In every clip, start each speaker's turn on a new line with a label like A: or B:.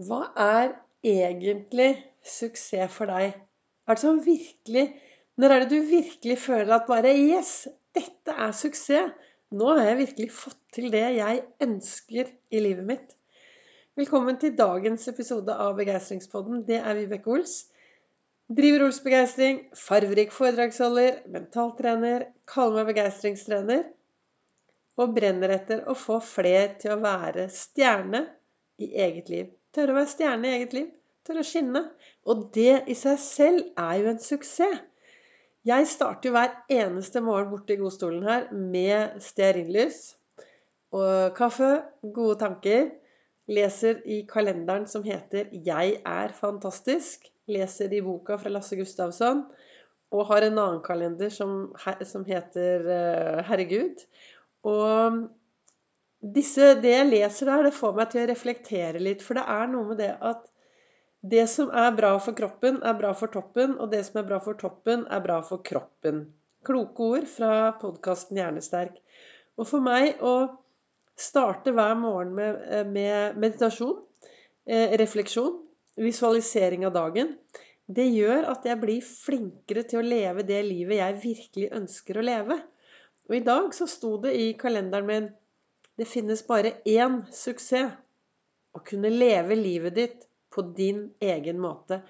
A: Hva er egentlig suksess for deg? Er det sånn virkelig Når er det du virkelig føler at bare Yes, dette er suksess. Nå har jeg virkelig fått til det jeg ønsker i livet mitt. Velkommen til dagens episode av Begeistringspodden. Det er Vibeke Ols. Driver Ols Begeistring, farverik foredragsholder, mentaltrener, kaller meg begeistringstrener. Og brenner etter å få fler til å være stjerne i eget liv. Tørre å være stjerne i eget liv. Tørre å skinne. Og det i seg selv er jo en suksess. Jeg starter jo hver eneste morgen borte i godstolen her med stearinlys og kaffe, gode tanker. Leser i kalenderen som heter 'Jeg er fantastisk'. Leser i boka fra Lasse Gustavsson. Og har en annen kalender som, som heter uh, 'Herregud'. Og disse, det jeg leser der, det får meg til å reflektere litt. For det er noe med det at det som er bra for kroppen, er bra for toppen. Og det som er bra for toppen, er bra for kroppen. Kloke ord fra podkasten Hjernesterk. Og for meg å starte hver morgen med, eh, med meditasjon, eh, refleksjon, visualisering av dagen, det gjør at jeg blir flinkere til å leve det livet jeg virkelig ønsker å leve. Og i dag så sto det i kalenderen min det finnes bare én suksess. Å kunne leve livet ditt på din egen måte.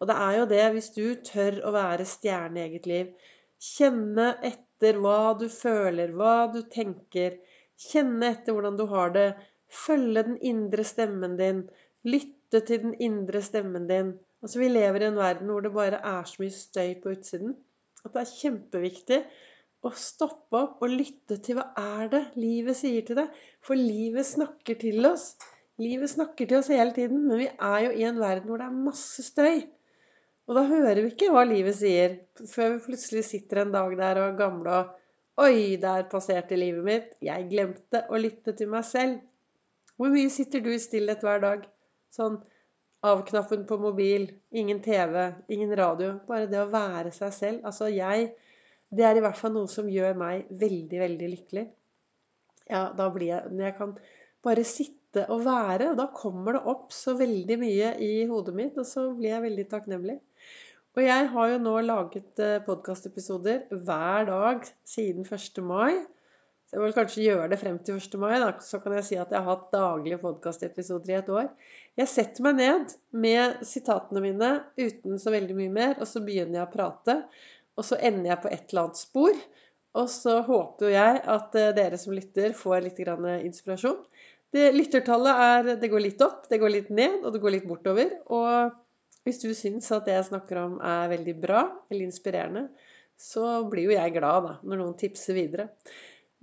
A: Og det er jo det, hvis du tør å være stjerne i eget liv. Kjenne etter hva du føler, hva du tenker. Kjenne etter hvordan du har det. Følge den indre stemmen din. Lytte til den indre stemmen din. Altså, vi lever i en verden hvor det bare er så mye støy på utsiden. At det er kjempeviktig å stoppe opp og lytte til hva er det livet sier til deg. For livet snakker til oss. Livet snakker til oss hele tiden, men vi er jo i en verden hvor det er masse støy. Og da hører vi ikke hva livet sier, før vi plutselig sitter en dag der og er gamle og Oi, der passerte livet mitt. Jeg glemte å lytte til meg selv. Hvor mye sitter du i stillhet hver dag? Sånn av-knappen på mobil, ingen TV, ingen radio. Bare det å være seg selv. Altså, jeg det er i hvert fall noe som gjør meg veldig, veldig lykkelig. Ja, da blir jeg Når jeg kan bare sitte og være, da kommer det opp så veldig mye i hodet mitt, og så blir jeg veldig takknemlig. Og jeg har jo nå laget eh, podkastepisoder hver dag siden 1. mai. Så jeg vil kanskje gjøre det frem til 1. mai, da. så kan jeg si at jeg har hatt daglige podkastepisoder i et år. Jeg setter meg ned med sitatene mine uten så veldig mye mer, og så begynner jeg å prate. Og så ender jeg på et eller annet spor. Og så håper jeg at eh, dere som lytter, får litt inspirasjon. Det, lyttertallet er Det går litt opp, det går litt ned, og det går litt bortover. Og hvis du syns at det jeg snakker om er veldig bra eller inspirerende, så blir jo jeg glad da, når noen tipser videre.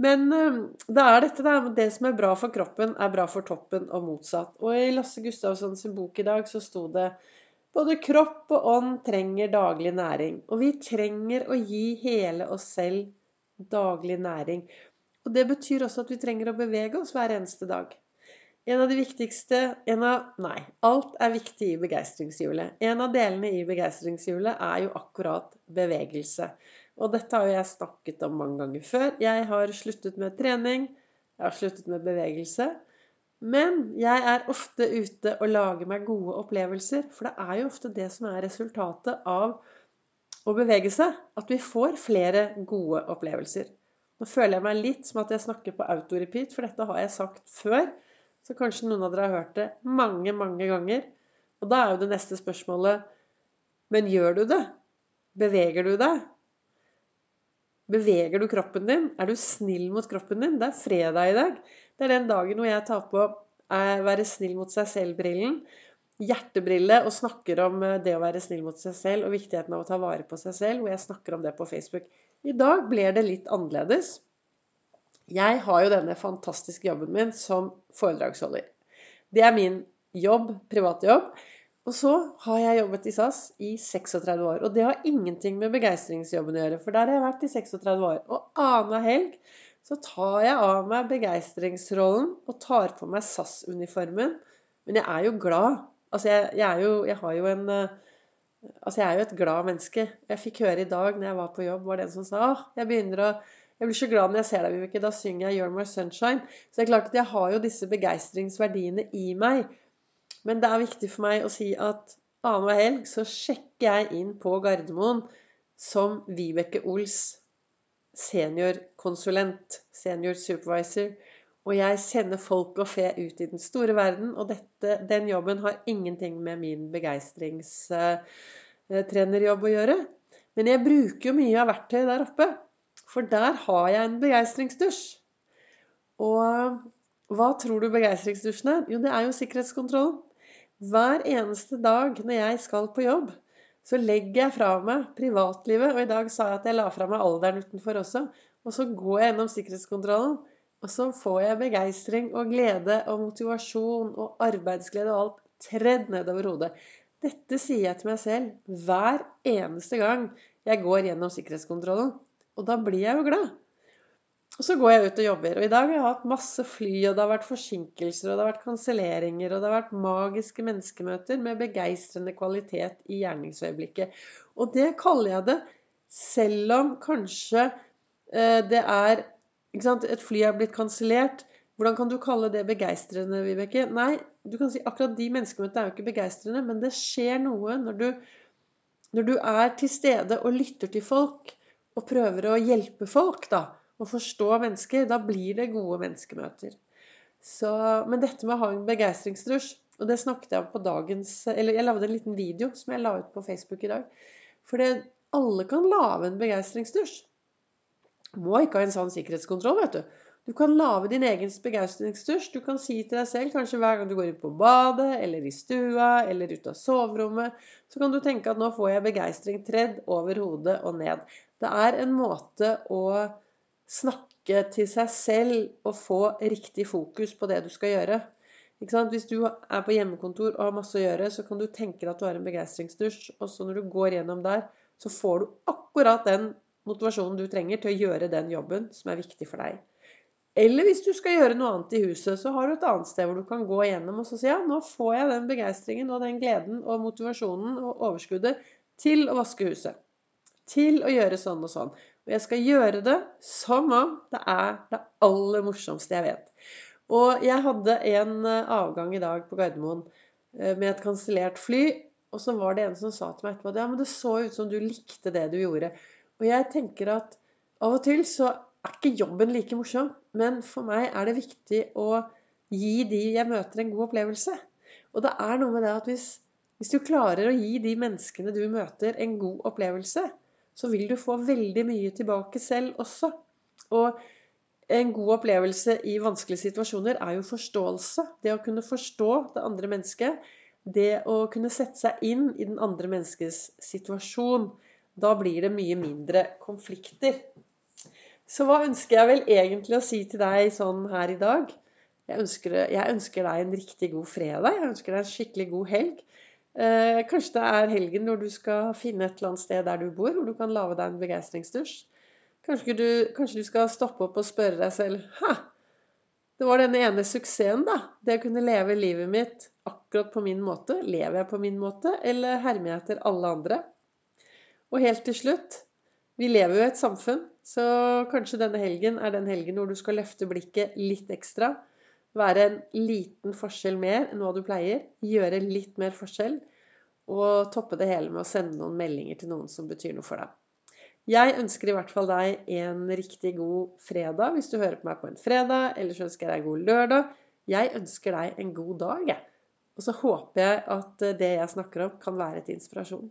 A: Men eh, det er dette der, det som er bra for kroppen, er bra for toppen, og motsatt. Og i Lasse Gustavssons bok i dag så sto det både kropp og ånd trenger daglig næring. Og vi trenger å gi hele oss selv daglig næring. Og det betyr også at vi trenger å bevege oss hver eneste dag. En av de viktigste av, Nei, alt er viktig i begeistringshjulet. En av delene i begeistringshjulet er jo akkurat bevegelse. Og dette har jo jeg snakket om mange ganger før. Jeg har sluttet med trening. Jeg har sluttet med bevegelse. Men jeg er ofte ute og lager meg gode opplevelser. For det er jo ofte det som er resultatet av å bevege seg. At vi får flere gode opplevelser. Nå føler jeg meg litt som at jeg snakker på autorepeat, for dette har jeg sagt før. Så kanskje noen av dere har hørt det mange, mange ganger. Og da er jo det neste spørsmålet Men gjør du det? Beveger du deg? Beveger du kroppen din? Er du snill mot kroppen din? Det er fredag i dag. Det er den dagen hvor jeg tar på eh, være snill mot seg selv-brillen. Hjertebrille og snakker om eh, det å være snill mot seg selv og viktigheten av å ta vare på seg selv. Hvor jeg snakker om det på Facebook. I dag blir det litt annerledes. Jeg har jo denne fantastiske jobben min som foredragsholder. Det er min jobb, privatjobb. jobb. Og så har jeg jobbet i SAS i 36 år. Og det har ingenting med begeistringsjobben å gjøre, for der har jeg vært i 36 år. Og annenhver helg så tar jeg av meg begeistringsrollen og tar på meg SAS-uniformen. Men jeg er jo glad. Altså, jeg, jeg, er jo Jeg har jo en eh, Altså, jeg er jo et glad menneske. Jeg fikk høre i dag når jeg var på jobb, var det en som sa åh, jeg begynner å jeg blir så glad når jeg ser deg, Vibeke. Da synger jeg 'You're My Sunshine'. Så det er klart at jeg har jo disse begeistringsverdiene i meg. Men det er viktig for meg å si at annenhver helg så sjekker jeg inn på Gardermoen som Vibeke Ols seniorkonsulent, senior supervisor. Og jeg sender folk og fe ut i den store verden, og dette, den jobben har ingenting med min begeistringstrenerjobb å gjøre. Men jeg bruker jo mye av verktøyet der oppe, for der har jeg en begeistringsdusj. Og hva tror du begeistringsdusjen er? Jo, det er jo sikkerhetskontrollen. Hver eneste dag når jeg skal på jobb, så legger jeg fra meg privatlivet. Og i dag sa jeg at jeg la fra meg alderen utenfor også. Og så går jeg gjennom sikkerhetskontrollen. Og så får jeg begeistring og glede og motivasjon og arbeidsglede og alt tredd nedover hodet. Dette sier jeg til meg selv hver eneste gang jeg går gjennom sikkerhetskontrollen. Og da blir jeg jo glad. Og så går jeg ut og jobber. Og i dag har jeg hatt masse fly, og det har vært forsinkelser, og det har vært kanselleringer, og det har vært magiske menneskemøter med begeistrende kvalitet i gjerningsøyeblikket. Og det kaller jeg det selv om kanskje eh, det er et fly er blitt kansellert. Hvordan kan du kalle det begeistrende, Vibeke? Nei, du kan si akkurat de menneskemøtene er jo ikke begeistrende, men det skjer noe når du, når du er til stede og lytter til folk og prøver å hjelpe folk, da, og forstå mennesker. Da blir det gode menneskemøter. Så, men dette med å ha en begeistringsdusj og det snakket jeg om på dagens Eller jeg lagde en liten video som jeg la ut på Facebook i dag. For alle kan lage en begeistringsdusj. Må ikke ha en sånn sikkerhetskontroll, vet du. Du kan lage din egen begeistringsdusj. Du kan si til deg selv, kanskje hver gang du går ut på badet, eller i stua, eller ut av soverommet, så kan du tenke at nå får jeg begeistring tredd over hodet og ned. Det er en måte å snakke til seg selv og få riktig fokus på det du skal gjøre. Hvis du er på hjemmekontor og har masse å gjøre, så kan du tenke deg at du har en begeistringsdusj, og så når du går gjennom der, så får du akkurat den motivasjonen du trenger til å gjøre den jobben som er viktig for deg. Eller hvis du skal gjøre noe annet i huset, så har du et annet sted hvor du kan gå igjennom og så si ja, nå får jeg den begeistringen og den gleden og motivasjonen og overskuddet til å vaske huset. Til å gjøre sånn og sånn. Og jeg skal gjøre det som om det er det aller morsomste jeg vet. Og jeg hadde en eh, avgang i dag på Gardermoen eh, med et kansellert fly. Og så var det en som sa til meg etterpå at ja, men det så ut som du likte det du gjorde. Og jeg tenker at av og til så er ikke jobben like morsom. Men for meg er det viktig å gi de jeg møter, en god opplevelse. Og det er noe med det at hvis, hvis du klarer å gi de menneskene du møter, en god opplevelse, så vil du få veldig mye tilbake selv også. Og en god opplevelse i vanskelige situasjoner er jo forståelse. Det å kunne forstå det andre mennesket. Det å kunne sette seg inn i den andre menneskets situasjon. Da blir det mye mindre konflikter. Så hva ønsker jeg vel egentlig å si til deg sånn her i dag? Jeg ønsker, jeg ønsker deg en riktig god fredag. Jeg ønsker deg en skikkelig god helg. Eh, kanskje det er helgen når du skal finne et eller annet sted der du bor, hvor du kan lage deg en begeistringsdusj. Kanskje du, kanskje du skal stoppe opp og spørre deg selv Hæ, det var denne ene suksessen, da. Det å kunne leve livet mitt akkurat på min måte. Lever jeg på min måte, eller hermer jeg etter alle andre? Og helt til slutt vi lever jo i et samfunn, så kanskje denne helgen er den helgen hvor du skal løfte blikket litt ekstra. Være en liten forskjell mer enn hva du pleier. Gjøre litt mer forskjell. Og toppe det hele med å sende noen meldinger til noen som betyr noe for deg. Jeg ønsker i hvert fall deg en riktig god fredag hvis du hører på meg på en fredag. Ellers ønsker jeg deg god lørdag. Jeg ønsker deg en god dag. Og så håper jeg at det jeg snakker om, kan være til inspirasjon.